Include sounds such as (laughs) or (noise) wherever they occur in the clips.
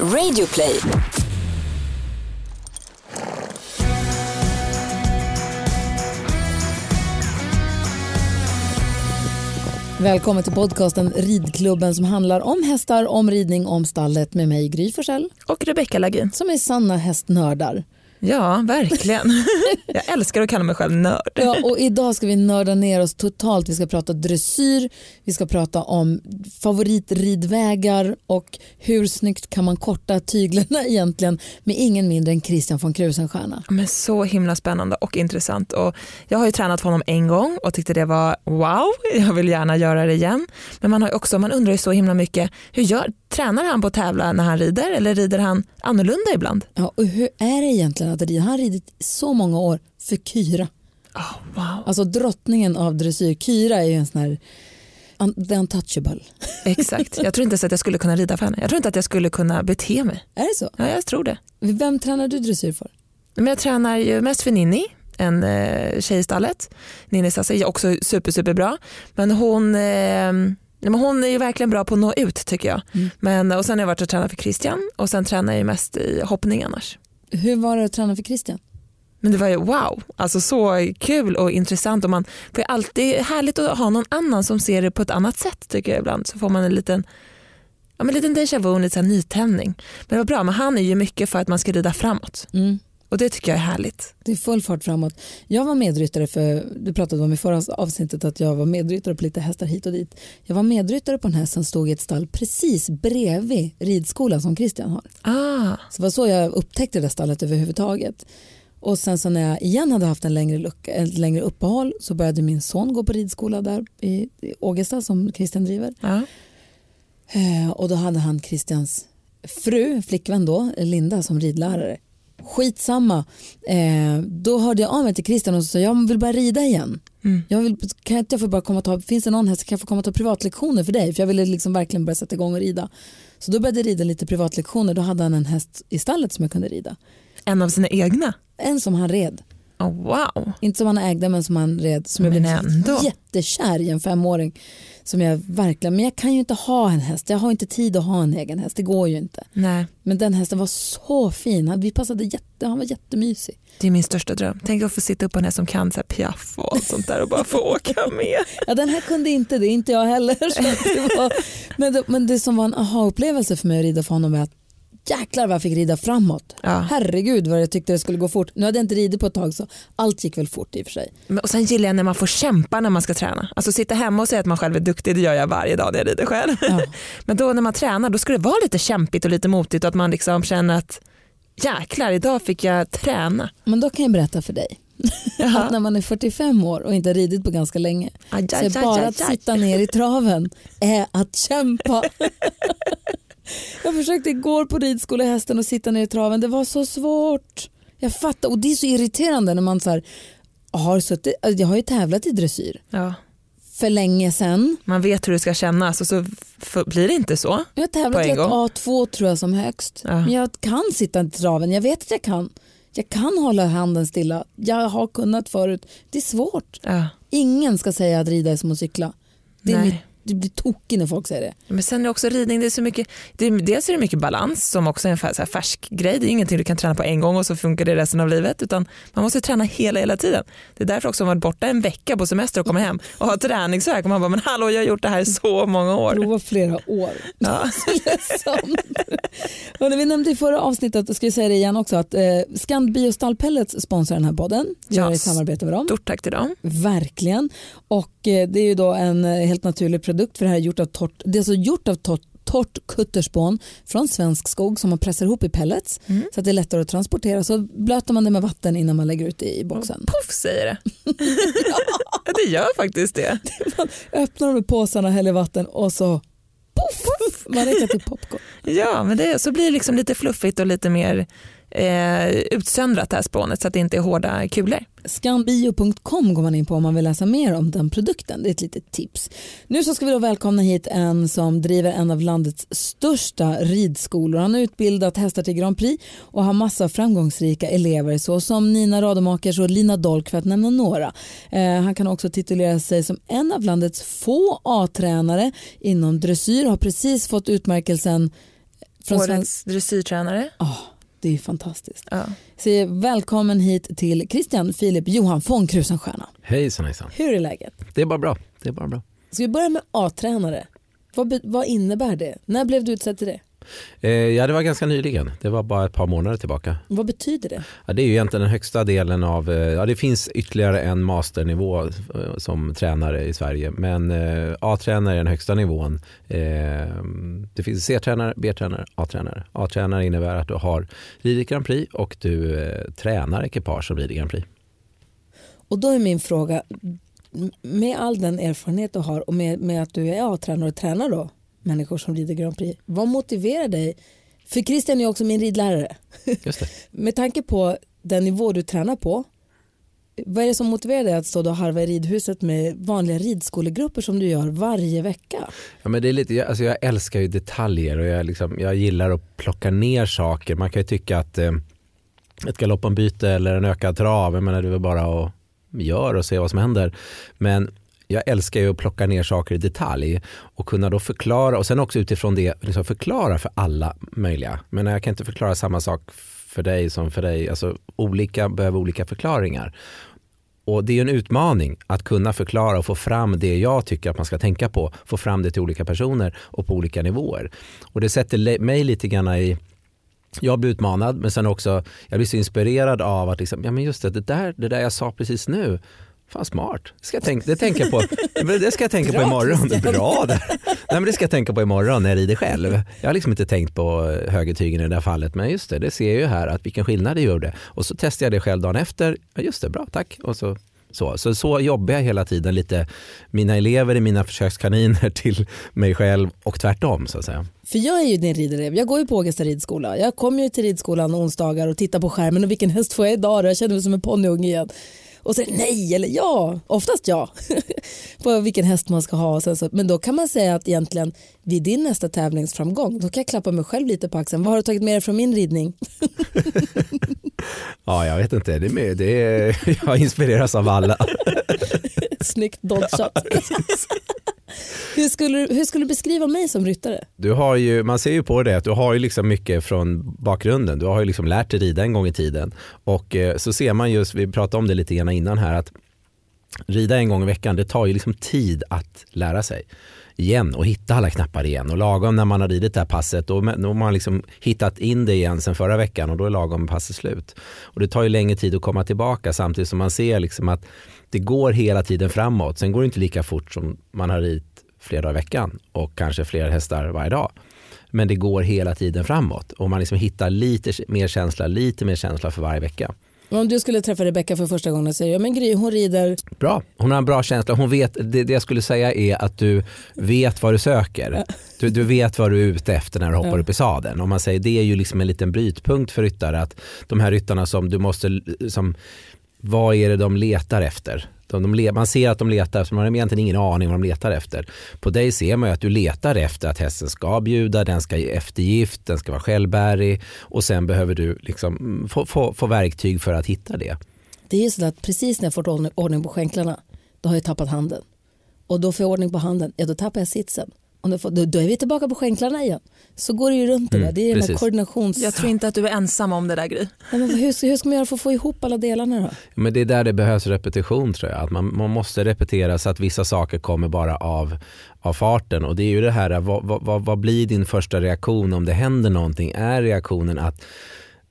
Radioplay. Välkommen till podcasten Ridklubben som handlar om hästar, om ridning, om stallet med mig Gry Forssell Och Rebecka Lagin. som är sanna hästnördar. Ja, verkligen. (laughs) Jag älskar att kalla mig själv nörd. Ja, och idag ska vi nörda ner oss totalt. Vi ska prata dressyr, vi ska prata om favoritridvägar och hur snyggt kan man korta tyglarna (laughs) egentligen med ingen mindre än Christian von Krusenstjerna. Men så himla spännande och intressant. Och jag har ju tränat honom en gång och tyckte det var wow, jag vill gärna göra det igen. Men man, har också, man undrar ju så himla mycket, hur gör, tränar han på att tävla när han rider eller rider han annorlunda ibland? Ja, och hur är det egentligen att rida? Han har ridit så många år för Kyra. Oh, wow. Alltså drottningen av dressyr. Kyra är ju en sån här un- the untouchable. Exakt, jag tror inte ens att jag skulle kunna rida för henne. Jag tror inte att jag skulle kunna bete mig. Är det så? Ja, jag tror det. Vem tränar du dressyr för? Men jag tränar ju mest för Ninni, en eh, tjej i stallet. Ninni Sassi är också super, superbra. Men hon, eh, nej, men hon är ju verkligen bra på att nå ut tycker jag. Mm. Men, och sen har jag varit och tränat för Christian och sen tränar jag ju mest i hoppning annars. Hur var det att träna för Christian? Men det var ju wow, alltså så kul och intressant och man får alltid härligt att ha någon annan som ser det på ett annat sätt tycker jag ibland så får man en liten Ja, men en liten déjà vu, en liten nytändning. Men det var bra, men han är ju mycket för att man ska rida framåt Mm. Och det tycker jag är härligt. Det är full fart framåt. Jag var medryttare för, du pratade om i förra avsnittet att jag var medryttare på lite hästar hit och dit. Jag var medryttare på en häst som stod i ett stall precis bredvid ridskolan som Christian har. Ah, Så det var så jag upptäckte det där stallet överhuvudtaget. Och sen så när jag igen hade haft en längre, lucka, ett längre uppehåll så började min son gå på ridskola där i, Ågesta som Christian driver. ja. Eh, och då hade han Christians fru, flickvän då, Linda som ridlärare. Skitsamma. Eh, då hörde jag av mig till Christian och sa jag vill bara rida igen. Mm. Jag vill, kan inte jag få bara komma och ta, finns det någon häst kan jag få komma och ta privatlektioner för dig? För jag ville liksom verkligen börja sätta igång och rida. Så då började jag rida lite privatlektioner. Då hade han en häst i stallet som jag kunde rida. En av sina egna? En som han red. Oh, wow. Inte som han ägde men som han red. Som jag Men blev ändå. jättekär i en femåring. Som jag verkligen, men jag kan ju inte ha en häst. Jag har inte tid att ha en egen häst. Det går ju inte. Nej, Men den hästen var så fin. Han- Vi passade jätte, han var jättemysig. det är min största dröm. Tänk att få sitta upp på en häst som kan så här piaff och allt sånt där och bara få åka med. Ja, den här kunde inte det, inte jag heller. (laughs) Det var, men, det, men det som var en aha-upplevelse för mig att rida för honom är att jäklar vad jag fick rida framåt. Ja. Herregud vad jag tyckte det skulle gå fort. Nu hade jag inte ridit på ett tag så allt gick väl fort i och för sig. Men- Och sen gillar jag när man får kämpa när man ska träna. Alltså sitta hemma och säga att man själv är duktig, det gör jag varje dag när jag rider själv. Ja. (laughs) Men då när man tränar då ska det vara lite kämpigt och lite motigt och att man liksom känner att jäklar idag fick jag träna. Men då kan jag berätta för dig (laughs) att när man är 45 år och inte har ridit på ganska länge Aj, så aj, är aj, bara att sitta ner i traven är att kämpa. (laughs) jag försökte igår på ridskolehästen och sitta ner i traven. Det var så svårt. Jag fattar och det är så irriterande när man så här, har suttit, jag har ju tävlat i dressyr Ja. för länge sedan. Man vet hur det ska kännas och så blir det inte så. Jag har tävlat i ett gång. A2 tror jag som högst. Ja. Men jag kan sitta i traven, jag vet att jag kan. Jag kan hålla handen stilla. Jag har kunnat förut. Det är svårt. Ja. Ingen ska säga att rida är som att cykla. Det, är Nej. mitt, det blir tokig när folk säger det. Men sen är det också ridning, det är så mycket, det är, dels är det mycket balans som också är en fär- färsk grej. Det är ingenting du kan träna på en gång och så funkar det resten av livet utan man måste träna hela hela tiden. Det är därför också man varit borta en vecka på semester och kommer hem och har träningsvärk och man bara men hallå jag har gjort det här i så många år. Prova flera år. Ja. (laughs) Hörrni, vi nämnde i förra avsnittet, och ska jag säga det igen också, att eh, Scand Bio Stallpellets sponsrar den här podden. Gör Ja. ett samarbete med dem. Stort tack till dem. Verkligen. Och eh, det är ju då en eh, helt naturlig produkt för det här är gjort av torrt, det är alltså gjort av torrt torrt kutterspån från svensk skog som man pressar ihop i pellets så att det är lättare att transportera. Så blöter man det med vatten innan man lägger ut det i boxen. Puff säger det. (laughs) ja. Det gör faktiskt det. Man öppnar de i påsarna, häller vatten och så poff, man räcker till popcorn. Ja men det, så blir det liksom lite fluffigt och lite mer eh, utsöndrat det här spånet så att det inte är hårda kulor. Scanbio.com går man in på om man vill läsa mer om den produkten. Det är ett litet tips. Nu så ska vi då välkomna hit en som driver en av landets största ridskolor. Han har utbildat hästar till Grand Prix och har massa framgångsrika elever så som Nina Rademakers och Lina Dolk för att nämna några. Eh, han kan också titulera sig som en av landets få A-tränare inom dressyr har precis fått utmärkelsen Från Årets dressyrtränare. Ja, det är fantastiskt. Ja. Säger välkommen hit till Christian Filip Johan von Krusenstjerna. Hejsan hejsan. Hur är läget? Det är bara bra. Det är bara bra. Ska vi börja med A-tränare? Vad, vad innebär det? När blev du utsedd till det? Eh, ja det var ganska nyligen. Det var bara ett par månader tillbaka. Vad betyder det? Ja, det är ju egentligen den högsta delen av, eh, ja det finns ytterligare en masternivå eh, som tränare i Sverige. Men A-tränare är den högsta nivån. Det finns C-tränare, B-tränare, A-tränare. A-tränare innebär att du har ridit Grand Prix och du tränar ekipage som rider Grand Prix. Och då är min fråga, med all den erfarenhet du har och med, med att du är A-tränare och tränar då människor som rider Grand Prix. Vad motiverar dig? För Christian är också min ridlärare. Just det. (laughs) Med tanke på den nivå du tränar på, vad är det som motiverar dig att stå och harva i ridhuset med vanliga ridskolegrupper som du gör varje vecka? Ja, men det är lite, jag, alltså jag älskar ju detaljer och jag, liksom, jag gillar att plocka ner saker. Man kan ju tycka att eh, ett galoppombyte eller en ökad trav, jag menar det är väl bara att göra och se vad som händer. Men jag älskar ju att plocka ner saker i detalj och kunna då förklara och sen också utifrån det liksom förklara för alla möjliga. Men jag kan inte förklara samma sak för dig som för dig. Alltså, olika behöver olika förklaringar. Och det är en utmaning att kunna förklara och få fram det jag tycker att man ska tänka på. Få fram det till olika personer och på olika nivåer. Och det sätter mig lite grann i jag blir utmanad men sen också jag blir så inspirerad av att liksom, ja men just det, det där, det där jag sa precis nu Fan smart, det ska jag tänka, det tänker jag på, det ska jag tänka på imorgon. Bra där. Nej, men det ska jag tänka på imorgon när jag rider själv. Jag har liksom inte tänkt på högertygen i det där fallet men just det, det ser jag ju här att vilken skillnad det gjorde. Och så testar jag det själv dagen efter, ja, just det, bra tack. Och så, så, så, så jobbar jag hela tiden lite, mina elever är mina försökskaniner (laughs) till mig själv och tvärtom så att säga. För jag är ju din ridelev, jag går ju på Ågesta ridskola. Jag kommer ju till ridskolan onsdagar och tittar på skärmen och vilken häst får jag idag då? Jag känner mig som en ponnyunge igen. Och sen nej eller ja, oftast ja. (laughs) på vilken häst man ska ha. Så, men då kan man säga att egentligen vid din nästa tävlingsframgång då kan jag klappa mig själv lite på axeln. Vad har du tagit med dig från min ridning? (laughs) Ja, jag vet inte, det är, med- det är, (laughs) jag inspireras av alla. Snyggt dodgat hur, skulle, du- hur skulle du beskriva mig som ryttare? Du har ju, man ser ju på det att du har ju liksom mycket från bakgrunden. Du har ju liksom lärt dig rida en gång i tiden. Och eh, så ser man just, vi pratade om det lite grann innan här, att rida en gång i veckan, det tar ju liksom tid att lära sig igen och hitta alla knappar igen. Och lagom när man har ridit det här passet, då, då har man liksom hittat in det igen sen förra veckan och då är lagom passet slut. Och det tar ju längre tid att komma tillbaka samtidigt som man ser liksom att det går hela tiden framåt. Sen går det inte lika fort som man har ridit flera dagar i veckan och kanske fler hästar varje dag. Men det går hela tiden framåt och man liksom hittar lite mer känsla, lite mer känsla för varje vecka. Om du skulle träffa Rebecka för första gången och säger men Gry hon rider Bra, hon har en bra känsla. Hon vet, det, det jag skulle säga är att du vet vad du söker. Du, du vet vad du är ute efter när du hoppar Ja. upp i sadeln. Om man säger, det är ju liksom en liten brytpunkt för ryttare. Att de här ryttarna som du måste, som, vad är det de letar efter? De, de, man ser att de letar efter, man har egentligen ingen aning vad de letar efter. På dig ser man ju att du letar efter att hästen ska bjuda, den ska ge eftergift, den ska vara självbärig och sen behöver du liksom mm, få, få, få verktyg för att hitta det. Det är ju så att precis när jag fått ordning på skänklarna då har jag tappat handen. Och då får jag ordning på handen, ja då tappar jag sitsen. Och då, får, då, då är vi tillbaka på skänklarna igen. Så går det ju runt det Mm, där. Det är den koordinations... Jag tror inte att du är ensam om det där Gry. Nej, men hur, ska- hur ska man göra för att få ihop alla delarna då? Men det är där det behövs repetition tror jag. Att man, man måste repetera så att vissa saker kommer bara av, av farten. Och det är ju det här, vad, vad, vad, blir din första reaktion om det händer någonting? Är reaktionen att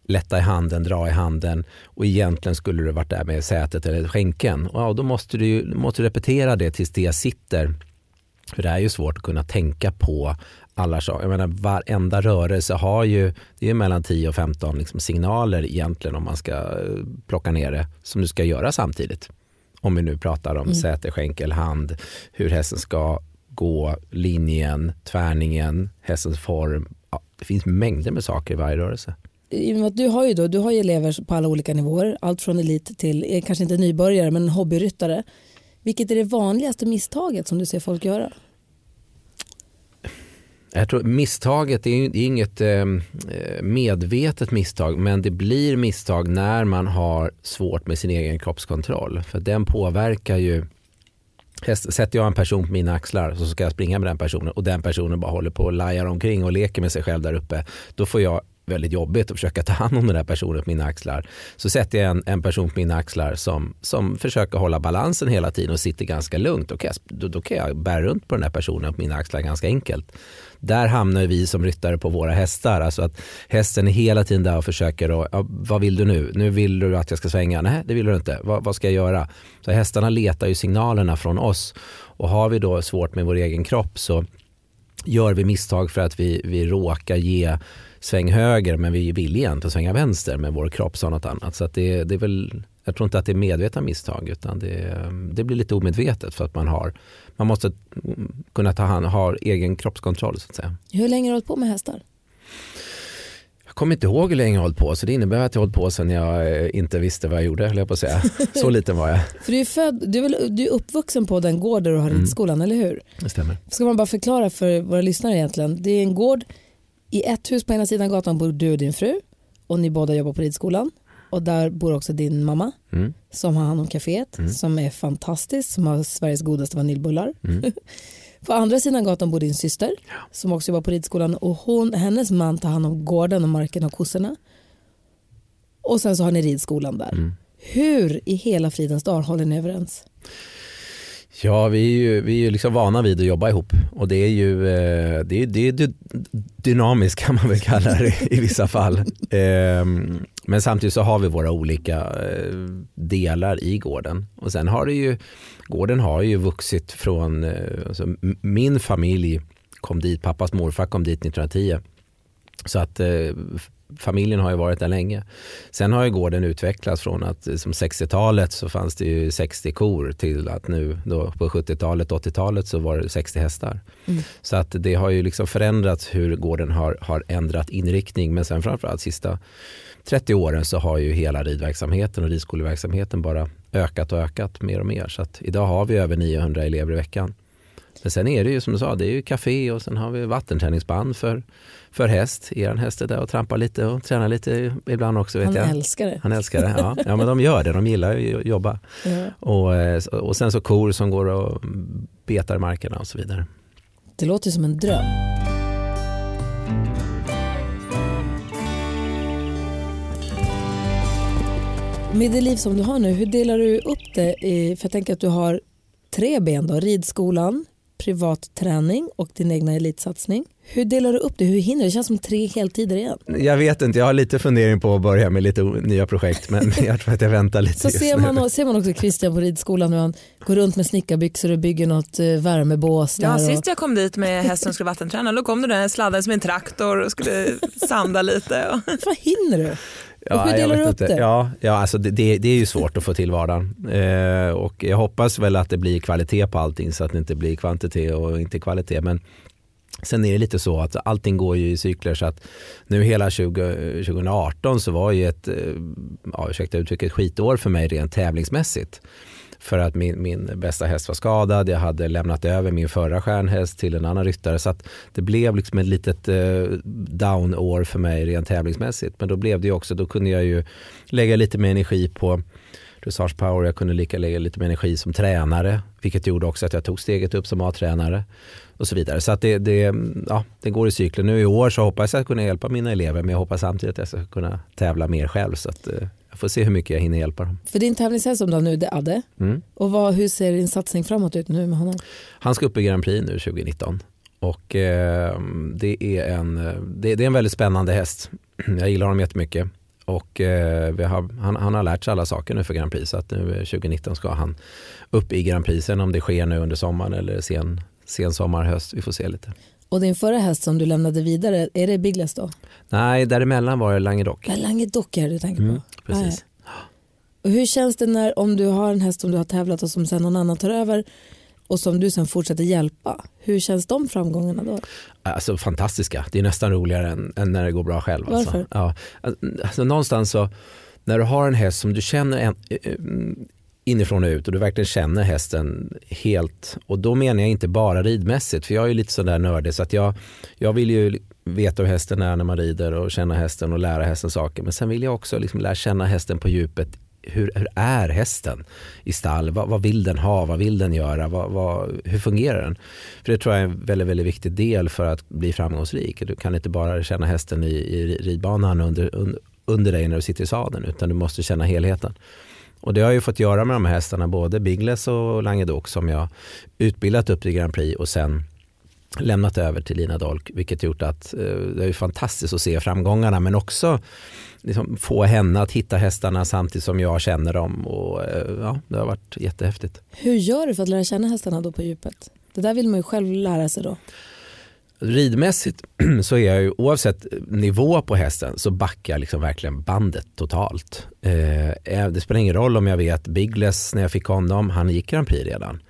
lätta i handen, dra i handen och egentligen skulle du varit där med sätet eller skänken. Och ja, då måste du, måste du repetera det tills det sitter. För det är ju svårt att kunna tänka på alla saker. Jag menar, varenda rörelse har ju, det är mellan 10 och 15 liksom signaler egentligen om man ska eh, plocka ner det som du ska göra samtidigt. Om vi nu pratar om Mm. säte, skänkel, hand, hur hästen ska gå, linjen, tvärningen, hästens form. Ja, det finns mängder med saker i varje rörelse. Du har ju då, du har elever på alla olika nivåer, allt från elit till, eh, kanske inte nybörjare men hobbyryttare. Vilket är det vanligaste misstaget som du ser folk göra? Jag tror misstaget är inget ehm, eh, medvetet misstag men det blir misstag när man har svårt med sin egen kroppskontroll. För den påverkar ju sätter jag en person på mina axlar så ska jag springa med den personen och den personen bara håller på och lajar omkring och leker med sig själv där uppe. Då får jag väldigt jobbigt att försöka (laughs) ta hand om den här personen på mina axlar. Så sätter jag en, en person på mina axlar som, som försöker hålla balansen hela tiden och sitter ganska lugnt. Då kan, jag, då, då kan jag bära runt på den här personen på mina axlar ganska enkelt. Där hamnar vi som ryttare på våra hästar. Alltså att hästen är hela tiden där och försöker, och, ja, vad vill du nu? Nu vill du att jag ska svänga? Nej, det vill du inte. Va, vad ska jag göra? Så hästarna letar ju signalerna från oss och har vi då svårt med vår egen kropp så gör vi misstag för att vi, vi råkar ge sväng höger men vi vill egentligen svänga vänster med vår kropp sa något annat. Så det, det är väl, jag tror inte att det är medvetna misstag utan det, det blir lite omedvetet för att man har man måste kunna ta hand ha egen kroppskontroll så att säga. Hur länge har du hållit på med hästar? Jag kommer inte ihåg hur länge jag har hållit på så det innebär att jag har hållit på sedan jag eh, inte visste vad jag gjorde höll jag på att säga. (laughs) Så liten var jag. För du är, född, du är, väl, du är uppvuxen på den gård där du har Mm. ridskolan, eller hur? Det stämmer. Ska man bara förklara för våra lyssnare egentligen. Det är en gård, i ett hus på ena sidan gatan bor du och din fru och ni båda jobbar på ridskolan. Och där bor också din mamma Mm. som har hand om kaféet som är fantastiskt, som har Sveriges godaste vaniljbullar. (laughs) på andra sidan gatan bor din syster som också jobbar på ridskolan och hon, hennes man tar hand om gården och marken och kossorna. Och sen så har ni ridskolan där. Hur i hela fridens dag håller ni överens? Ja, vi är ju, vi är ju liksom vana vid att jobba ihop och det är ju eh, det är, det är dy- dynamiskt kan man väl kalla det i vissa fall. (laughs) Ehm, Men samtidigt så har vi våra olika eh, delar i gården och sen har det ju, gården har ju vuxit från, eh, alltså, min familj kom dit, pappas morfar kom dit 1910. Så att familjen har ju varit där länge. Sen har ju gården utvecklats från att eh, som 60-talet så fanns det ju 60 kor till att nu då på 70-talet, 80-talet så var det 60 hästar. Så att det har ju liksom förändrats hur gården har, har ändrat inriktning men sen framförallt sista 30 åren så har ju hela ridverksamheten och ridskoleverksamheten bara ökat och ökat mer och mer. Så att idag har vi över 900 elever i veckan. Men sen är det ju som du sa, det är ju café och sen har vi vattenträningsband för, för häst. Er häst är där och trampar lite och tränar lite ibland också vet Han jag. älskar det. Han älskar det, ja. ja men de gör det, de gillar ju att jobba. Ja. Och, eh, och sen så kor som går och betar markerna och så vidare. Det låter som en dröm. Med det liv som du har nu, hur delar du upp det? I, för jag tänker att du har tre ben då, ridskolan, privat träning och din egna elitsatsning. Hur delar du upp det? Hur hinner du? Det känns som tre heltider igen. Jag vet inte, jag har lite fundering på att börja med lite nya projekt men (laughs) jag tror att jag väntar lite Så just ser nu. man, ser man också Christian på ridskolan när han går runt med snickarbyxor och bygger något eh, värmebås. Ja, och, sist jag kom dit med hästen som skulle vattenträna då kom du där sladdade som en traktor och skulle sanda lite. Och... (laughs) Vad hinner du? Och hur jag delar vet du upp inte. det? Ja, ja alltså det, det, det är ju svårt att få till vardagen. Eh, och jag hoppas väl att det blir kvalitet på allting så att det inte blir kvantitet och inte kvalitet. Men sen är det lite så att allting går ju i cykler så att nu hela 20, 2018 eh, så var ju ett, eh, ja, ursäkta uttrycket, skitår för mig rent tävlingsmässigt. För att min, min bästa häst var skadad, jag hade lämnat över min förra stjärnhäst till en annan ryttare. Så att det blev liksom ett litet eh, down-år för mig rent tävlingsmässigt. Men då blev det ju också, då kunde jag ju lägga lite mer energi på dressage power. Jag kunde lika lägga lite mer energi som tränare. Vilket gjorde också att jag tog steget upp som A-tränare. Och så vidare. Så att det, det, ja, det går i cykler. Nu i år så hoppas jag kunna hjälpa mina elever. Men jag hoppas samtidigt att jag ska kunna tävla mer själv. Så att, eh, jag får se hur mycket jag hinner hjälpa dem. För din tävlingshäst som du har nu, det är Adde. Mm. Och vad, hur ser din satsning framåt ut nu med honom? Han ska upp i Grand Prix nu 2019. Och eh, det, är en, eh, det, det är en väldigt spännande häst. Jag gillar honom jättemycket. Och eh, vi har, han, han har lärt sig alla saker nu för Grand Prix. Så att nu eh, 2019 ska han upp i Grand Prix. Sen om det sker nu under sommaren eller sen, sen sommar, höst. Vi får se lite. Och din förra häst som du lämnade vidare, är det Biggles då? Nej, däremellan var det Languedoc. Vad Languedoc är det du tänker på? Mm, precis. Och hur känns det när, om du har en häst som du har tävlat och som sen någon annan tar över och som du sen fortsätter hjälpa? Hur känns de framgångarna då? Alltså fantastiska. Det är nästan roligare än, än när det går bra själv. Alltså. Varför? Ja. Alltså, någonstans så, när du har en häst som du känner en, eh, inifrån och ut och du verkligen känner hästen helt. Och då menar jag inte bara ridmässigt, för jag är ju lite sådär nördig så att jag, jag vill ju veta hur hästen är när man rider och känna hästen och lära hästen saker. Men sen vill jag också liksom lära känna hästen på djupet hur, hur är hästen i stall? Vad, vad, vill den ha? Vad vill den göra? Vad, vad, hur fungerar den? För det tror jag är en väldigt, väldigt viktig del för att bli framgångsrik. Du kan inte bara känna hästen i, i ridbanan under, under, under dig när du sitter i sadeln utan du måste känna helheten. Och det har jag ju fått göra med de här hästarna, både Biggles och Languedoc som jag utbildat upp till Grand Prix och sen lämnat över till Lina Dolk, vilket gjort att eh, det är fantastiskt att se framgångarna men också liksom få henne att hitta hästarna samtidigt som jag känner dem. Och, eh, ja, det har varit jättehäftigt. Hur gör du för att lära känna hästarna då på djupet? Det där vill man ju själv lära sig då. Ridmässigt (clears throat) så är jag ju oavsett nivå på hästen så backar jag liksom verkligen bandet totalt. Eh, det spelar ingen roll om jag vet Biggles när jag fick honom, han gick Grand Prix redan.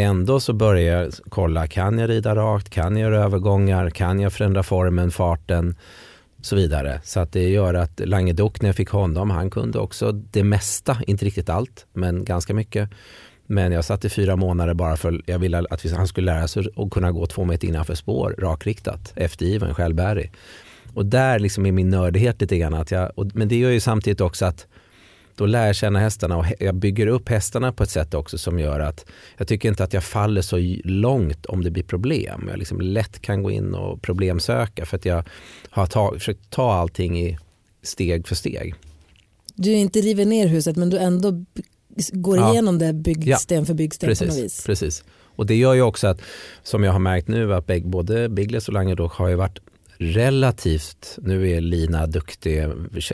Ändå så börjar jag kolla, kan jag rida rakt, kan jag göra övergångar, kan jag förändra formen, farten och så vidare. Så att det gör att Languedoc när jag fick honom, han kunde också det mesta, inte riktigt allt, men ganska mycket. Men jag satt i fyra månader bara för jag ville att han skulle lära sig att kunna gå två meter innanför spår rakriktat, eftergiven, självbärig. Och där liksom är min nördighet lite grann. Att jag, och, men det gör ju samtidigt också att då lär jag känna hästarna och jag bygger upp hästarna på ett sätt också som gör att jag tycker inte att jag faller så långt om det blir problem. Jag liksom lätt kan gå in och problemsöka för att jag har tag, försökt ta allting i steg för steg. Du inte river ner huset men du ändå går ja. igenom det byggsten ja. för byggsten precis, på något vis. Precis. Och det gör ju också att, som jag har märkt nu, att både Biggles och Languedoc har ju varit relativt, nu är Lina duktig,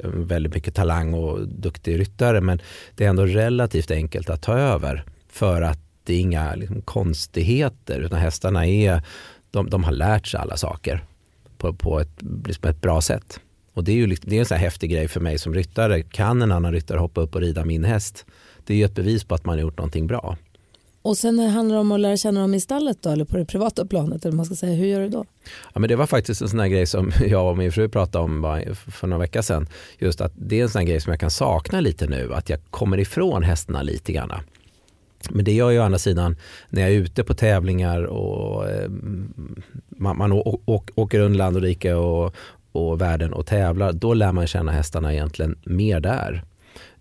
väldigt mycket talang och duktig ryttare, men det är ändå relativt enkelt att ta över för att det är inga liksom, konstigheter utan hästarna är, de, de har lärt sig alla saker på, på ett, liksom ett bra sätt. Och det är ju liksom, det är en sån här häftig grej för mig som ryttare. Kan en annan ryttare hoppa upp och rida min häst? Det är ju ett bevis på att man har gjort någonting bra. Och sen handlar det om att lära känna dem i stallet då, eller på det privata planet. Eller man ska säga. Hur gör du då? Ja, men det var faktiskt en sån här grej som (laughs) jag och min fru pratade om för några veckor sedan. Just att det är en sån här grej som jag kan sakna lite nu. Att jag kommer ifrån hästarna lite grann. Men det gör ju å andra sidan när jag är ute på tävlingar och eh, man, man åker runt land och rike och, och världen och tävlar. Då lär man känna hästarna egentligen mer där.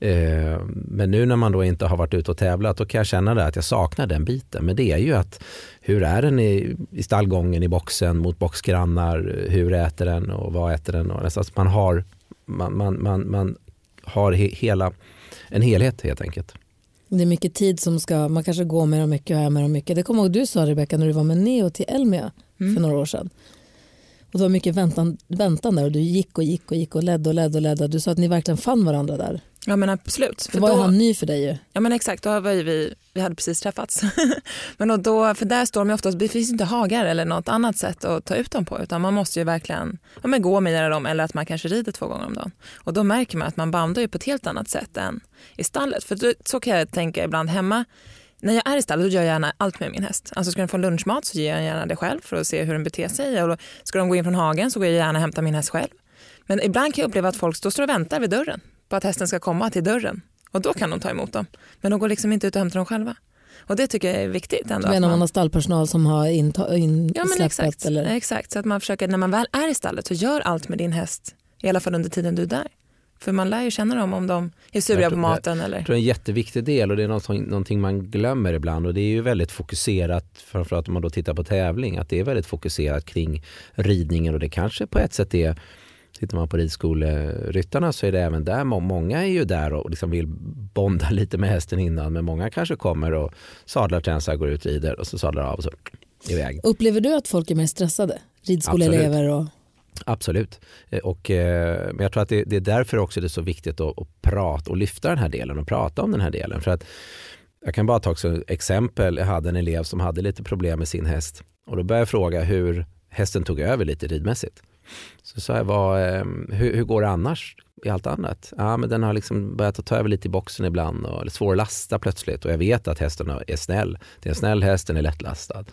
Eh, men nu när man då inte har varit ute och tävlat då kan jag känna det att jag saknar den biten. Men det är ju att hur är den i, i stallgången i boxen mot boxgrannar? Hur äter den och vad äter den? Och, alltså man har, man, man, man, man har he, hela, en helhet helt enkelt. Det är mycket tid som ska, man kanske går med dem mycket och är med dem mycket. Det kommer ihåg du sa Rebecka när du var med Neo till Elmia mm. för några år sedan. Och det var mycket väntan, väntan där och du gick och gick och gick och ledde och ledde och ledde. Du sa att ni verkligen fann varandra där. Ja men absolut. För då var då, han ny för dig ju. Ja men exakt, då var vi, vi hade precis träffats. (laughs) men då, för där står de oftast, det finns inte hagar eller något annat sätt att ta ut dem på utan man måste ju verkligen ja, men gå med dem eller att man kanske rider två gånger om dagen. Och då märker man att man bandar ju på ett helt annat sätt än i stallet. För då, så kan jag tänka ibland hemma när jag är i stallet gör jag gärna allt med min häst. Alltså ska den få lunchmat så ger jag gärna det själv för att se hur den beter sig. Och ska de gå in från hagen så går jag gärna och hämtar min häst själv. Men ibland kan jag uppleva att folk då står och väntar vid dörren på att hästen ska komma till dörren. Och då kan de ta emot dem. Men de går liksom inte ut och hämtar dem själva. Och det tycker jag är viktigt. Ändå, du menar man har stallpersonal som har insläppt? In ja, men exakt, eller? exakt. Så att man försöker, när man väl är i stallet så gör allt med din häst. I alla fall under tiden du är där. För man lär ju känna dem om de är sura på maten. Eller? Jag tror det är en jätteviktig del och det är någonting, någonting man glömmer ibland och det är ju väldigt fokuserat, framförallt om man då tittar på tävling, att det är väldigt fokuserat kring ridningen och det kanske på ett sätt är Tittar man på ridskoleryttarna så är det även där, många är ju där och liksom vill bonda (laughs) lite med hästen innan men många kanske kommer och sadlar tränsar, går ut, rider och så sadlar av och så iväg. Upplever du att folk är mer stressade? Ridskoleelever och Absolut. Eh, och, eh, men jag tror att det, det, är därför också det är så viktigt att, att, prata och lyfta den här delen och prata om den här delen. För att jag kan bara ta ett exempel. Jag hade en elev som hade lite problem med sin häst och då började jag fråga hur hästen tog över lite ridmässigt. Så sa jag, vad, eh, hur, hur, går det annars i allt annat? Ja, men den har liksom börjat ta över lite i boxen ibland och är svår att lasta plötsligt och jag vet att hästen är snäll. Det är en snäll häst, den är lättlastad.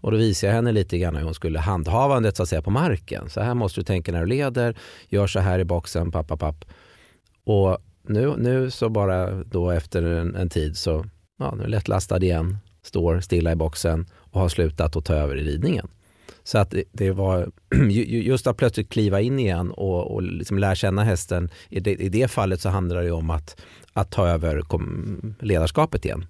Och då visade jag henne lite grann hur hon skulle handhavandet så att säga på marken. Så här måste du tänka när du leder, gör så här i boxen, papp, papp, papp. Och nu, nu så bara då efter en, en tid så, ja, nu är lättlastad igen, står stilla i boxen och har slutat att ta över i ridningen. Så att det, var (clears throat) just att plötsligt kliva in igen och, och liksom lära känna hästen. I det, I det fallet så handlar det om att, att ta över ledarskapet igen.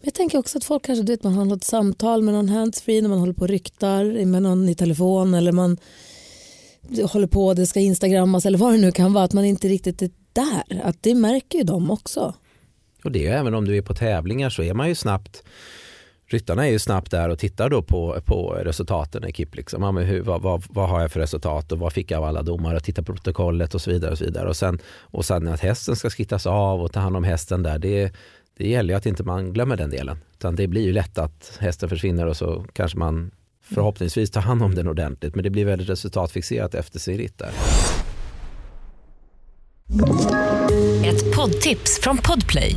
Jag tänker också att folk kanske, du vet, man har ett samtal med någon handsfree när man håller på och ryktar med någon i telefon eller man håller på, det ska instagrammas eller vad det nu kan vara, att man inte riktigt är där. Att det märker ju de också. Och det är även om du är på tävlingar så är man ju snabbt Ryttarna är ju snabbt där och tittar då på, på resultaten i KIP. Liksom. Ja, hur, vad, vad, vad, har jag för resultat och vad fick jag av alla domare? Och titta på protokollet och så vidare. Och så vidare. Och sen, och sen att hästen ska skittas av och ta hand om hästen där. Det, det gäller ju att inte man glömmer den delen. Utan det blir ju lätt att hästen försvinner och så kanske man förhoppningsvis tar hand om den ordentligt. Men det blir väldigt resultatfixerat efter sin ritt där. Ett poddtips från Podplay.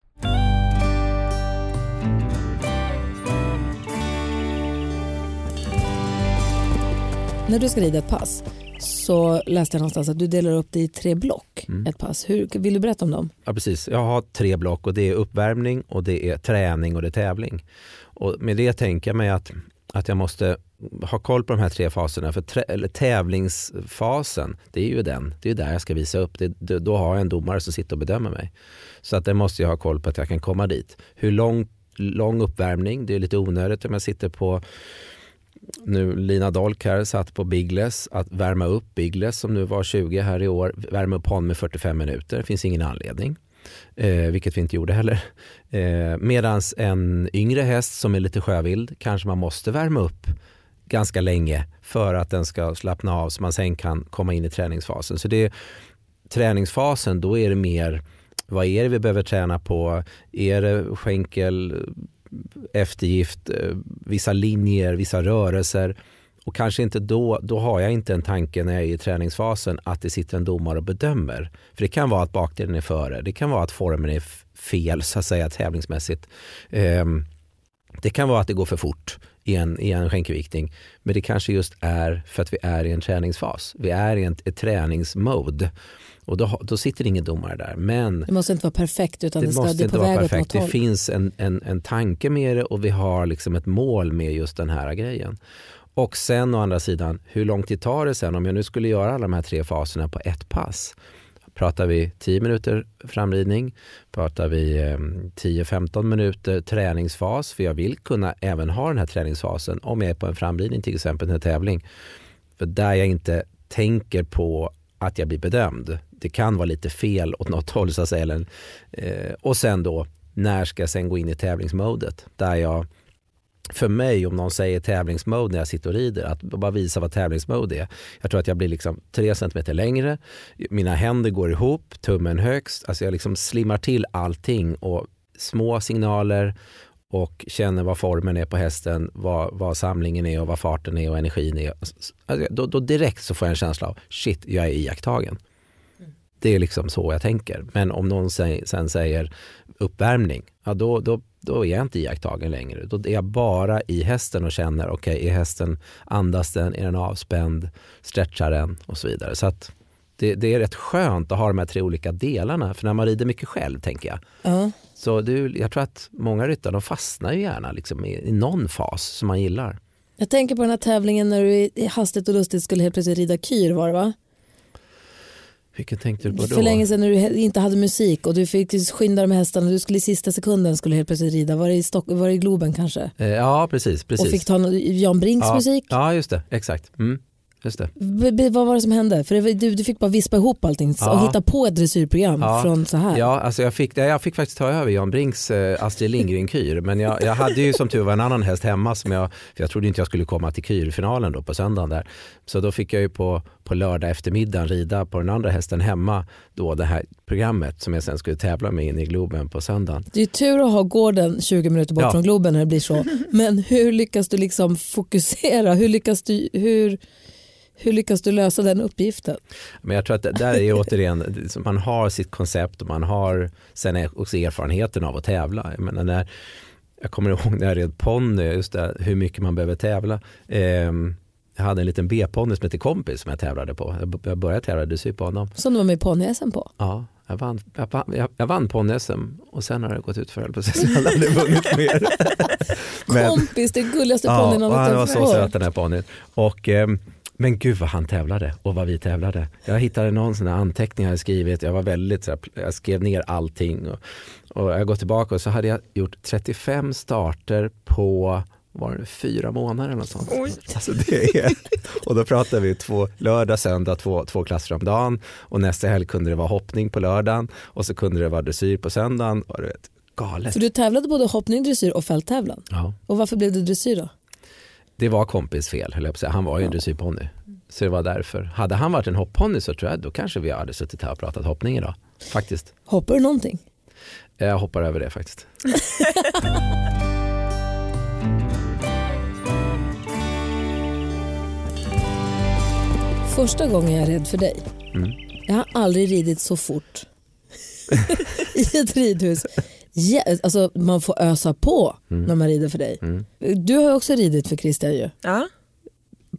När du ska rida ett pass så läste jag någonstans att du delar upp det i tre block, mm. ett pass. Hur, vill du berätta om dem? Ja precis, jag har tre block och det är uppvärmning och det är träning och det är tävling. Och med det tänker jag mig att, att jag måste ha koll på de här tre faserna. För trä, eller tävlingsfasen, det är ju den, det är där jag ska visa upp. Det, då har jag en domare som sitter och bedömer mig. Så att det måste jag ha koll på att jag kan komma dit. Hur lång, lång uppvärmning, det är lite onödigt om jag sitter på nu Lina Dolk här satt på Biggles att värma upp Biggles som nu var 20 här i år, värma upp honom med 45 minuter. Det finns ingen anledning. Eh, vilket vi inte gjorde heller. Eh, Medan en yngre häst som är lite sjövild kanske man måste värma upp ganska länge för att den ska slappna av så man sen kan komma in i träningsfasen. Så det är, träningsfasen, då är det mer vad är det vi behöver träna på? Är det skänkel, eftergift, eh, vissa linjer, vissa rörelser. Och kanske inte då, då har jag inte en tanke när jag är i träningsfasen att det sitter en domare och bedömer. För det kan vara att bakdelen är före, det kan vara att formen är fel så att säga tävlingsmässigt. Ehm, det kan vara att det går för fort i en, i en skänkelviktning. Men det kanske just är för att vi är i en träningsfas. Vi är i en, ett träningsmode. Och då, då sitter ingen domare där. Men det måste inte vara perfekt utan det, det, ska, måste det inte vara perfekt. Det finns en, en, en tanke med det och vi har liksom ett mål med just den här grejen. Och sen å andra sidan, hur lång tid tar det sen om jag nu skulle göra alla de här tre faserna på ett pass? Pratar vi 10 minuter framridning? Pratar vi ehm, 10-15 minuter träningsfas? För jag vill kunna även ha den här träningsfasen om jag är på en framridning till exempel, en tävling. För där jag inte tänker på att jag blir bedömd. Det kan vara lite fel åt något (laughs) håll så att säga. Eh, och sen då, när ska jag sen gå in i tävlingsmodet? Där jag, för mig, om någon säger tävlingsmode när jag sitter och rider, att bara visa vad tävlingsmode är. Jag tror att jag blir liksom tre centimeter längre, mina händer går ihop, tummen högst, alltså jag liksom slimmar till allting och små signaler och känner vad formen är på hästen, vad, vad samlingen är och vad farten är och energin är. Alltså, då, då, direkt så får jag en känsla av shit, jag är iakttagen. Mm. Det är liksom så jag tänker. Men om någon sen säger uppvärmning, ja, då, då, då är jag inte iakttagen längre. Då är jag bara i hästen och känner, okej, okay, är hästen, andas den, är den avspänd, stretchar den och så vidare. Så att det, det, är rätt skönt att ha de här tre olika delarna. För när man rider mycket själv, tänker jag, uh. Så du, jag tror att många ryttare de fastnar ju gärna liksom i, i någon fas som man gillar. Jag tänker på den här tävlingen när du i hastigt och lustigt skulle helt plötsligt rida kyr var det va? Vilken tänkte du på då? För länge sedan när du inte hade musik och du fick skynda med hästarna. Du skulle i sista sekunden skulle helt plötsligt rida. Var det i, Stock var det i Globen kanske? Eh, ja precis, precis. Och fick ta Jan Brinks ja, musik? Ja just det, exakt. Mm. Just det. B vad var det som hände? För det, du, du fick bara vispa ihop allting ja. och hitta på ett dressyrprogram ja. från så här. Ja, alltså jag, fick, jag fick faktiskt ta över Jan Brinks eh, Astrid Lindgren-kyr. Men jag, jag hade ju som tur var en annan häst hemma som jag, för jag trodde inte jag skulle komma till kyrfinalen då på söndagen där. Så då fick jag ju på, på lördag eftermiddagen rida på den andra hästen hemma då det här programmet som jag sen skulle tävla med in i Globen på söndagen. Det är tur att ha gården 20 minuter bort ja. från Globen när det blir så. (laughs) Men hur lyckas du liksom fokusera? Hur lyckas du, hur Hur lyckas du lösa den uppgiften? Men jag tror att det där är (laughs) återigen, man har sitt koncept och man har sen också erfarenheten av att tävla. Jag, menar, när, jag kommer ihåg när jag red ponny, just det, hur mycket man behöver tävla. Eh, jag hade en liten B-ponny som hette Kompis som jag tävlade på. Jag började tävla dressyr på honom. Som du var med i ponny på? Ja, jag vann, jag jag, jag vann ponny-SM och sen har det gått ut för på sig jag hade vunnit mer. (laughs) Men, Kompis, det gulligaste ponnyn ja, han var så söt den här ponnyn. Och, eh, men gud vad han tävlade och vad vi tävlade. Jag hittade någon sån anteckning jag hade skrivit. Jag var väldigt, jag skrev ner allting. Och, och jag går tillbaka och så hade jag gjort 35 starter på var det fyra månader eller något sånt. Oj. Alltså det är, och då pratar vi två, lördag, söndag, två, två klasser om dagen och nästa helg kunde det vara hoppning på lördagen och så kunde det vara dressyr på söndagen. Och du vet, galet. För du tävlade både hoppning, dressyr och fälttävlan? Ja. Och varför blev det dressyr då? Det var kompis fel, höll jag på att säga. Han var ju en dressyrponny. Så det var därför. Hade han varit en hoppponny så tror jag då kanske vi hade suttit här och pratat hoppning idag. Faktiskt. Hoppar du någonting? Jag hoppar över det faktiskt. (laughs) Första gången jag är rädd för dig, mm. jag har aldrig ridit så fort (laughs) i ett ridhus. Ja, alltså man får ösa på mm. när man rider för dig. Mm. Du har också ridit för Christian ju. Ja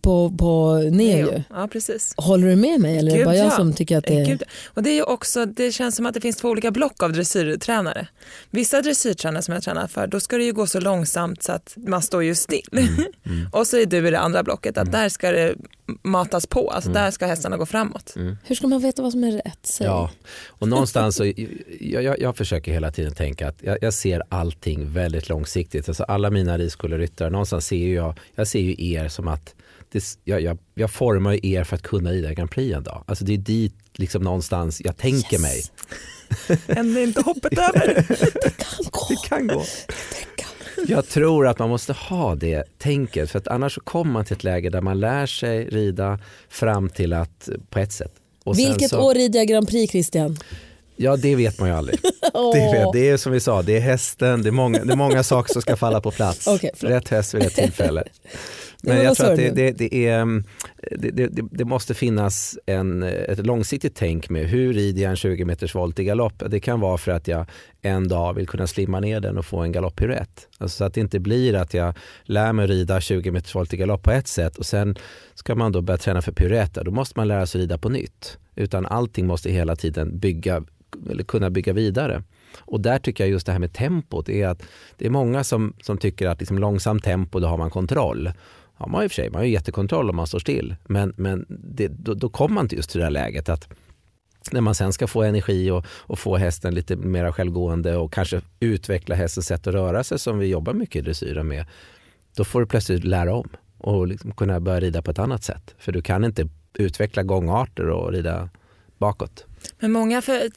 på, på Neo. Neo. Ja, precis. Håller du med mig eller Gud, är det bara jag ja. som tycker att det är... Gud. Och det, är också, det känns som att det finns två olika block av dressyrtränare. Vissa dressyrtränare som jag tränar för, då ska det ju gå så långsamt så att man står ju still. Mm. Mm. (laughs) och så är du i det andra blocket, att mm. där ska det matas på, alltså mm. där ska hästarna gå framåt. Mm. Hur ska man veta vad som är rätt? Säg. Ja, och någonstans så, (laughs) jag, jag, jag försöker hela tiden tänka att jag, jag, ser allting väldigt långsiktigt. Alltså alla mina ridskoleryttare, någonstans ser jag, jag ser ju er som att det, jag, jag, jag formar er för att kunna rida Grand Prix en dag. Alltså det är dit liksom någonstans jag tänker yes. mig. (laughs) Än är inte hoppet över. (laughs) det kan gå. Det kan gå. Jag tror att man måste ha det tänket för att annars kommer man till ett läge där man lär sig rida fram till att på ett sätt. Och Vilket så, år rider jag Grand Prix Christian? Ja det vet man ju aldrig. (laughs) oh. det, vet, det är som vi sa, det är hästen, det är många, det är många saker som ska falla på plats. Okay, rätt häst vid rätt tillfälle. Men jag tror att det, det, det, är, mm, det, det, måste finnas en, ett långsiktigt tänk med hur rider jag en 20 meters volt i galopp? Det kan vara för att jag en dag vill kunna slimma ner den och få en galopppiruett. Alltså så att det inte blir att jag lär mig rida 20 meters volt i galopp på ett sätt och sen ska man då börja träna för piruetter. Då måste man lära sig rida på nytt. Utan allting måste hela tiden bygga, eller kunna bygga vidare. Och där tycker jag just det här med tempot är att det är många som, som tycker att liksom långsamt tempo, då har man kontroll har man i och för sig, man har ju jättekontroll om man står still. Men, men det, då, då kommer man inte just till det här läget att när man sen ska få energi och, och, få hästen lite mer självgående och kanske utveckla hästens sätt att röra sig som vi jobbar mycket i dressyren med. Då får du plötsligt lära om och liksom kunna börja rida på ett annat sätt. För du kan inte utveckla gångarter och rida bakåt. Men många för,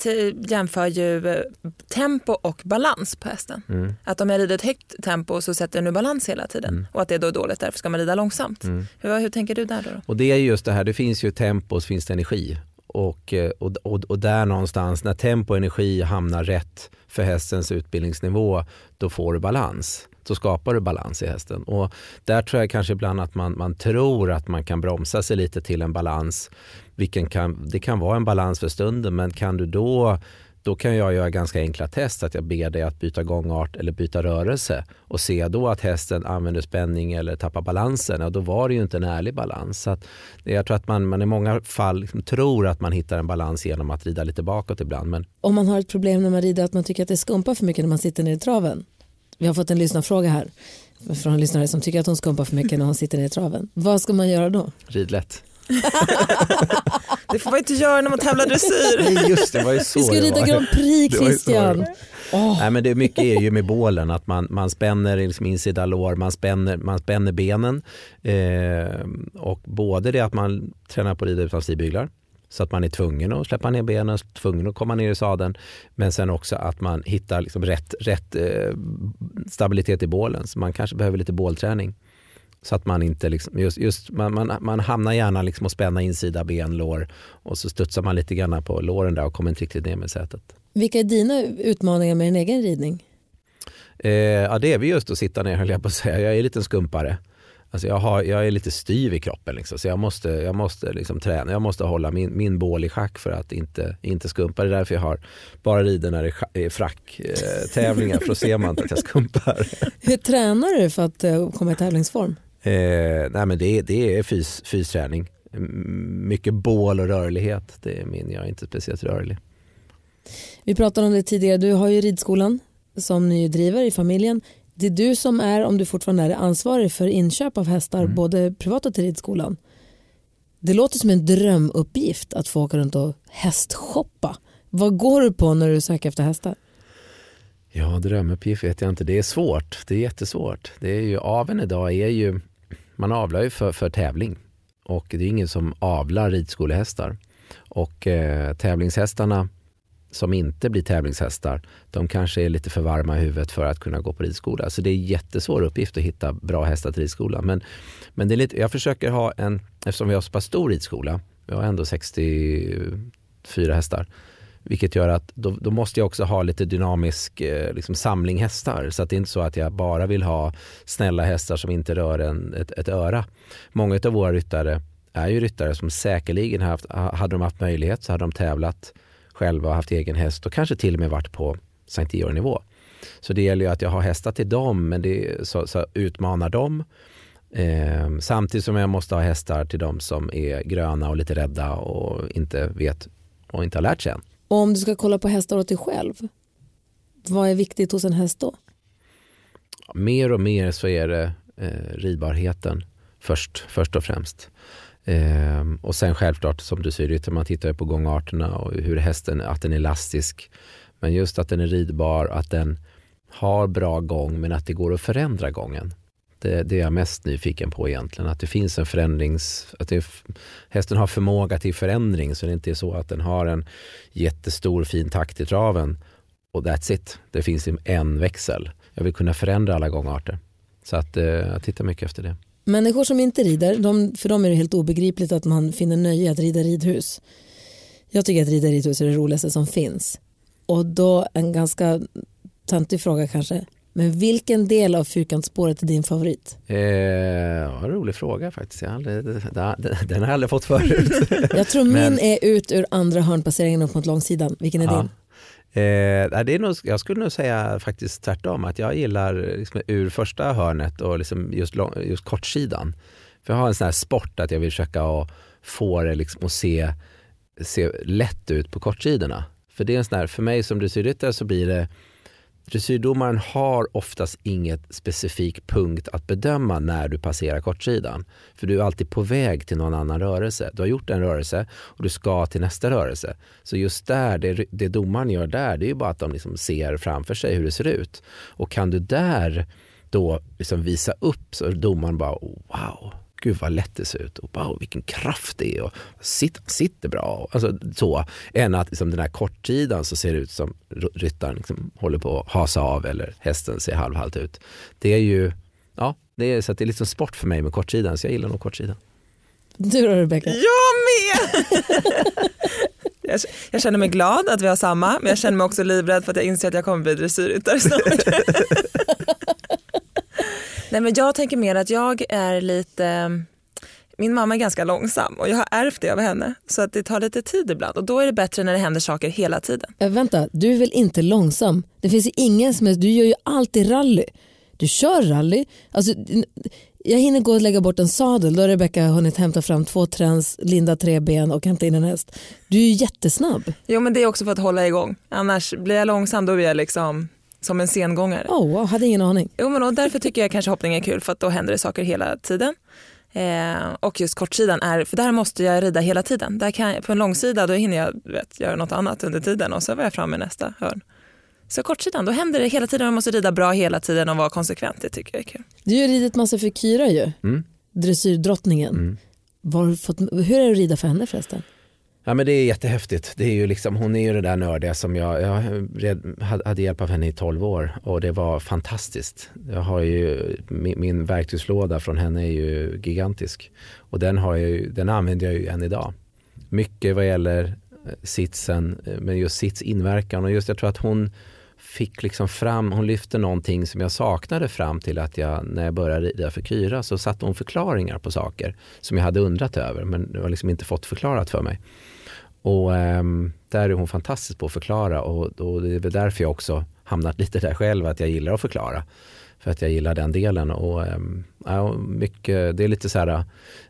jämför ju eh, tempo och balans på hästen. Mm. Att om jag rider ett högt tempo så sätter den ur balans hela tiden mm. och att det är då dåligt, därför ska man rida långsamt. Mm. Hur, hur tänker du där då? Och det är just det här, det finns ju tempo och så finns det energi. Och, eh, och, och, och där någonstans, när tempo och energi hamnar rätt för hästens utbildningsnivå, då får du balans så skapar du balans i hästen. Och där tror jag kanske ibland att man, man tror att man kan bromsa sig lite till en balans. Vilken kan, det kan vara en balans för stunden men kan du då då kan jag göra ganska enkla test, att jag ber dig att byta gångart eller byta rörelse och se då att hästen använder spänning eller tappar balansen, och då var det ju inte en ärlig balans. Så att jag tror att man, man i många fall liksom tror att man hittar en balans genom att rida lite bakåt ibland. Men... Om man har ett problem när man rider att man tycker att det skumpar för mycket när man sitter ner i traven, vi har fått en lyssnarfråga här från en lyssnare som tycker att hon skumpar för mycket när hon sitter ner i traven. Vad ska man göra då? Ridlätt. (laughs) det får man inte göra när man tävlar dressyr. Nej just det, var ju så Vi ska rida Grand Prix Christian. Oh. Nej, men det mycket är ju med bålen att man, man spänner liksom insida lår, man spänner, man spänner benen eh, och både det att man tränar på att rida utan stigbyglar så att man är tvungen att släppa ner benen, tvungen att komma ner i sadeln. Men sen också att man hittar liksom rätt, rätt eh, stabilitet i bålen. Så man kanske behöver lite bålträning. Så att man inte liksom, just, just man, man, man hamnar gärna liksom och spänna insida ben, lår och så studsar man lite grann på låren där och kommer inte riktigt ner med sätet. Vilka är dina utmaningar med din egen ridning? Eh, ja det är väl just att sitta ner höll jag på att säga. Jag är en liten skumpare. Alltså jag, har, jag är lite styv i kroppen liksom, så jag måste, jag måste liksom träna. Jag måste hålla min, min bål i schack för att inte, inte skumpa. Det är därför jag har bara rider när det är fracktävlingar eh, för då ser man inte att jag skumpar. Hur tränar du för att uh, komma i tävlingsform? Eh, nej men det, det är fys, fysträning. Mycket bål och rörlighet. Det är min, jag är inte speciellt rörlig. Vi pratade om det tidigare, du har ju ridskolan som ni driver i familjen. Det är du som är, om du fortfarande är ansvarig för inköp av hästar, mm. både privat och till ridskolan. Det låter som en drömuppgift att få åka runt och hästshoppa. Vad går du på när du söker efter hästar? Ja, drömuppgift vet jag inte. Det är svårt. Det är jättesvårt. Det är ju, aven idag är ju, man avlar ju för, för tävling och det är ingen som avlar ridskolehästar. Och eh, tävlingshästarna som inte blir tävlingshästar, de kanske är lite för varma i huvudet för att kunna gå på ridskola. Så det är en jättesvår uppgift att hitta bra hästar till ridskolan. Men, men det är lite, jag försöker ha en, eftersom vi har så pass stor ridskola, vi har ändå 64 hästar, vilket gör att då, då, måste jag också ha lite dynamisk eh, liksom samling hästar. Så att det är inte så att jag bara vill ha snälla hästar som inte rör en, ett, ett öra. Många av våra ryttare är ju ryttare som säkerligen haft, hade de haft möjlighet så hade de tävlat själva och haft egen häst och kanske till och med varit på Sankt Georg-nivå. Så det gäller ju att jag har hästar till dem, men det så, så utmanar dem. Eh, samtidigt som jag måste ha hästar till dem som är gröna och lite rädda och inte vet och inte har lärt sig än. Och om du ska kolla på hästar åt dig själv, vad är viktigt hos en häst då? Mer och mer så är det eh, ridbarheten först, först och främst. Eh, och sen självklart som du säger, man tittar på gångarterna och hur hästen, att den är elastisk. Men just att den är ridbar, att den har bra gång men att det går att förändra gången. Det, det är jag mest nyfiken på egentligen. Att det finns en förändrings... Att det, hästen har förmåga till förändring så det inte är så att den har en jättestor fin takt i traven och that's it. Det finns en växel. Jag vill kunna förändra alla gångarter. Så att, eh, jag tittar mycket efter det. Människor som inte rider, de, för dem är det helt obegripligt att man finner nöje att rida ridhus. Jag tycker att rida ridhus är det roligaste som finns. Och då en ganska töntig fråga kanske. Men vilken del av fyrkantsspåret är din favorit? Eh, en rolig fråga faktiskt. Jag aldrig, den har jag aldrig fått förut. (laughs) jag tror min Men... är ut ur andra hörnpasseringen upp mot långsidan. Vilken är ja. din? Eh, det är nog, jag skulle nog säga faktiskt tvärtom, att jag gillar liksom ur första hörnet och liksom just, lång, just kortsidan. För jag har en sån här sport att jag vill försöka att få det liksom att se, se lätt ut på kortsidorna. För det är en sån här, för mig som dressyrryttare så blir det Dressyrdomaren har oftast inget specifik punkt att bedöma när du passerar kortsidan. För du är alltid på väg till någon annan rörelse. Du har gjort en rörelse och du ska till nästa rörelse. Så just där, det, det domaren gör där, det är ju bara att de liksom ser framför sig hur det ser ut. Och kan du där då liksom visa upp så domaren bara wow, gud vad lätt det ser ut och wow, vilken kraft det är och sitter, sitter bra. Alltså, så, än att liksom, den här kortsidan så ser det ut som ryttaren liksom, håller på att hasa av eller hästen ser halvhalt ut. Det är ju, ja, det är, så det är liksom sport för mig med kortsidan så jag gillar nog kortsidan. Du då Rebecka? Jag med! (laughs) jag känner mig glad att vi har samma men jag känner mig också livrädd för att jag inser att jag kommer bli dressyrryttare snart. (laughs) Nej, men jag tänker mer att jag är lite min mamma är ganska långsam och jag har ärvt det av henne så att det tar lite tid ibland och då är det bättre när det händer saker hela tiden. Äh, vänta, du är väl inte långsam? Det finns ju ingen som är, du gör ju alltid rally. Du kör rally. Alltså, jag hinner gå och lägga bort en sadel, då har Rebecka hunnit hämta fram två träns, linda tre ben och hämta in en häst. Du är ju jättesnabb. Jo men det är också för att hålla igång. Annars blir jag långsam då blir jag liksom som en sengångare. Oh, wow, hade ingen aning. Jo, men och därför tycker jag kanske hoppning är kul för att då händer det saker hela tiden. Eh, och just kortsidan är, för där måste jag rida hela tiden. Där kan jag, på en långsida då hinner jag vet, göra något annat under tiden och så var jag framme i nästa hörn. Så kortsidan, då händer det hela tiden. Man måste rida bra hela tiden och vara konsekvent. Det tycker jag är kul. Du har ju ridit massa för Kyra ju. Mm. Dressyrdrottningen. Mm. Var fått, hur är det att rida för henne förresten? Ja men det är jättehäftigt. Det är ju liksom, hon är ju det där nördiga som jag, jag hade hjälp av henne i 12 år och det var fantastiskt. Jag har ju, min, min verktygslåda från henne är ju gigantisk och den, har jag, den använder jag ju än idag. Mycket vad gäller eh, sitsen, eh, men just sits inverkan och just jag tror att hon fick liksom fram, hon lyfte någonting som jag saknade fram till att jag när jag började rida för Kyra så satte hon förklaringar på saker som jag hade undrat över men det var liksom inte fått förklarat för mig. Och ähm, där är hon fantastisk på att förklara och, och det är väl därför jag också hamnat lite där själv att jag gillar att förklara. För att jag gillar den delen. Och, ähm, ja, mycket, det är lite så här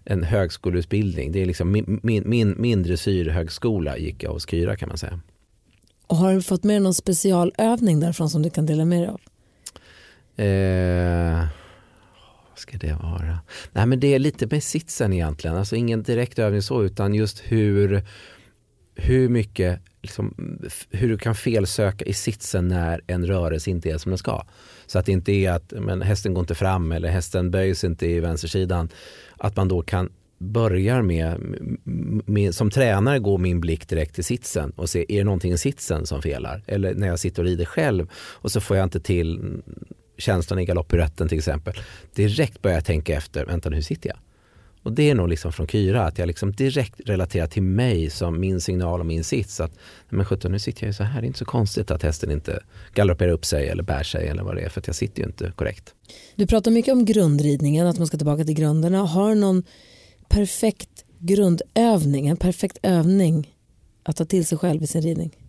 en högskoleutbildning. Det är liksom min, min, min, mindre syrhögskola gick jag hos Kyra kan man säga. Och har du fått med någon specialövning därifrån som du kan dela med dig av? Eh, vad ska det vara? Nej men det är lite med sitsen egentligen. Alltså ingen direkt övning så utan just hur, hur mycket liksom, hur du kan felsöka i sitsen när en rörelse inte är som den ska. Så att det inte är att men hästen går inte fram eller hästen böjs inte i vänstersidan. Att man då kan börjar med, med, som tränare går min blick direkt till sitsen och ser, är det någonting i sitsen som felar. Eller när jag sitter och rider själv och så får jag inte till känslan i galopppiruetten till exempel. Direkt börjar jag tänka efter, vänta hur sitter jag? Och det är nog liksom från Kyra, att jag liksom direkt relaterar till mig som min signal och min sits. Att, men sjutton, nu sitter jag ju så här, det är inte så konstigt att hästen inte galopperar upp sig eller bär sig eller vad det är, för att jag sitter ju inte korrekt. Du pratar mycket om grundridningen, att man ska tillbaka till grunderna. Har någon perfekt grundövning, en perfekt övning att ta till sig själv i sin ridning?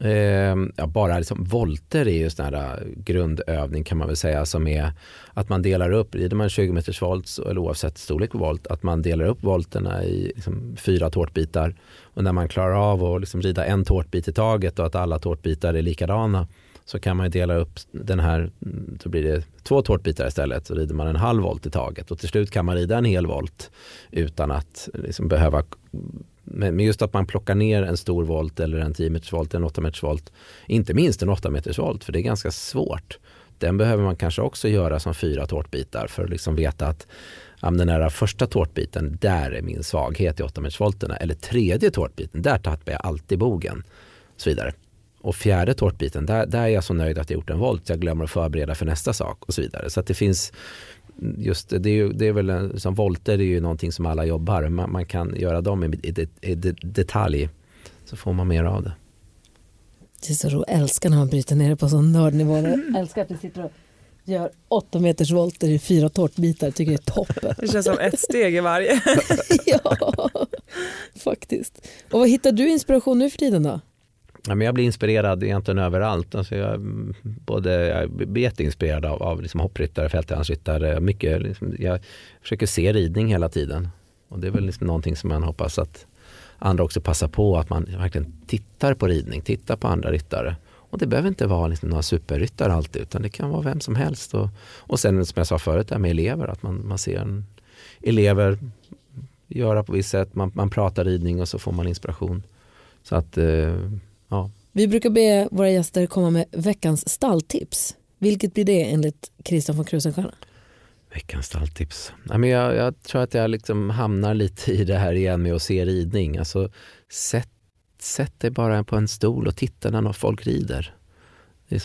Eh, ja, bara liksom, volter är ju sån här äh, grundövning kan man väl säga som är att man delar upp, rider man 20 meters volt eller oavsett storlek på volt, att man delar upp volterna i liksom, fyra tårtbitar och när man klarar av att liksom, rida en tårtbit i taget och att alla tårtbitar är likadana så kan man dela upp den här, så blir det två tårtbitar istället. Så rider man en halv volt i taget och till slut kan man rida en hel volt utan att liksom behöva men just att man plockar ner en stor volt eller en 10 meters volt, en 8 meters volt. Inte minst en 8 meters volt för det är ganska svårt. Den behöver man kanske också göra som fyra tårtbitar för att liksom veta att ja, den här första tårtbiten, där är min svaghet i 8 meters volterna. Eller tredje tårtbiten, där tappar jag alltid bogen. Och så vidare. Och fjärde tårtbiten, där, där är jag så nöjd att jag gjort en volt. Jag glömmer att förbereda för nästa sak och så vidare. Så att det finns just det, är, ju, det är väl som volter är ju någonting som alla jobbar. Man, man kan göra dem i, i, i, detalj så får man mer av det. Det är så roligt, älskar när man bryter ner det på sån nördnivå. Mm. Älskar att vi sitter och gör åtta meters volter i fyra tårtbitar, tycker det är toppen. Det känns som ett steg i varje. (laughs) ja, faktiskt. Och vad hittar du inspiration nu för tiden då? Ja, men jag blir inspirerad egentligen överallt. Alltså jag, både, jag blir jätteinspirerad av, av liksom hoppryttare, fälttävlansryttare. Mycket, liksom, jag försöker se ridning hela tiden. Och det är väl liksom någonting som man hoppas att andra också passar på. Att man verkligen tittar på ridning, tittar på andra ryttare. Och det behöver inte vara liksom några superryttare alltid utan det kan vara vem som helst. Och, och sen som jag sa förut, det med elever. Att man, man ser en, elever göra på visst sätt. Man, man pratar ridning och så får man inspiration. Så att eh, Ja. Vi brukar be våra gäster komma med veckans stalltips. Vilket blir det enligt Christian von Krusenstjerna? Veckans stalltips? jag, jag tror att jag liksom hamnar lite i det här igen med att se ridning. Alltså, sätt, sätt dig bara på en stol och titta när folk rider.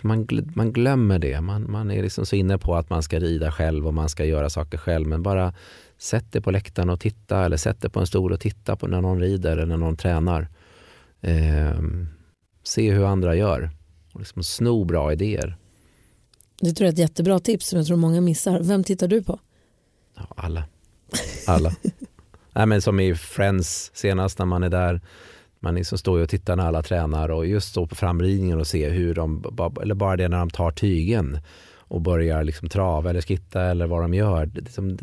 man, man glömmer det. Man, man är liksom så inne på att man ska rida själv och man ska göra saker själv. Men bara sätt dig på läktaren och titta eller sätt dig på en stol och titta på när någon rider eller när någon tränar. Um, se hur andra gör och liksom sno bra idéer. Det tror jag är ett jättebra tips som jag tror många missar. Vem tittar du på? Ja, alla. Alla. (laughs) Nej, men som i Friends senast när man är där. Man liksom står och tittar när alla tränar och just stå på framridningen och se hur de, eller bara det när de tar tygen och börjar liksom trava eller skitta eller vad de gör. Det,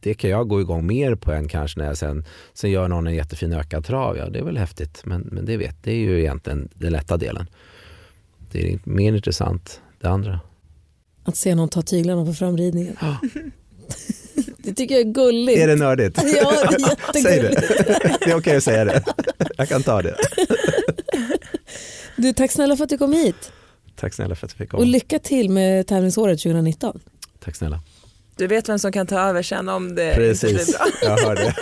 det kan jag gå igång mer på än kanske när jag sen, sen gör någon en jättefin ökad trav. Ja, det är väl häftigt, men, men det, vet, det är ju egentligen den lätta delen. Det är mer intressant det andra. Att se någon ta tyglarna på framridningen. Ja. (laughs) Det tycker jag är gulligt. Är det nördigt? (laughs) Ja, det är jättegulligt. (laughs) Säg det. Det är okej okay att säga det. Jag kan ta det. Du, tack snälla för att du kom hit. Tack snälla för att jag fick komma. Och lycka till med tävlingsåret 2019. Tack snälla. Du vet vem som kan ta över sen om det Precis. inte blir bra. (laughs) jag hör det.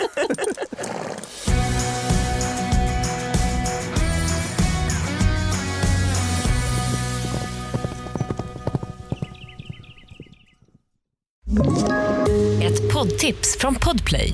Ett poddtips från Podplay.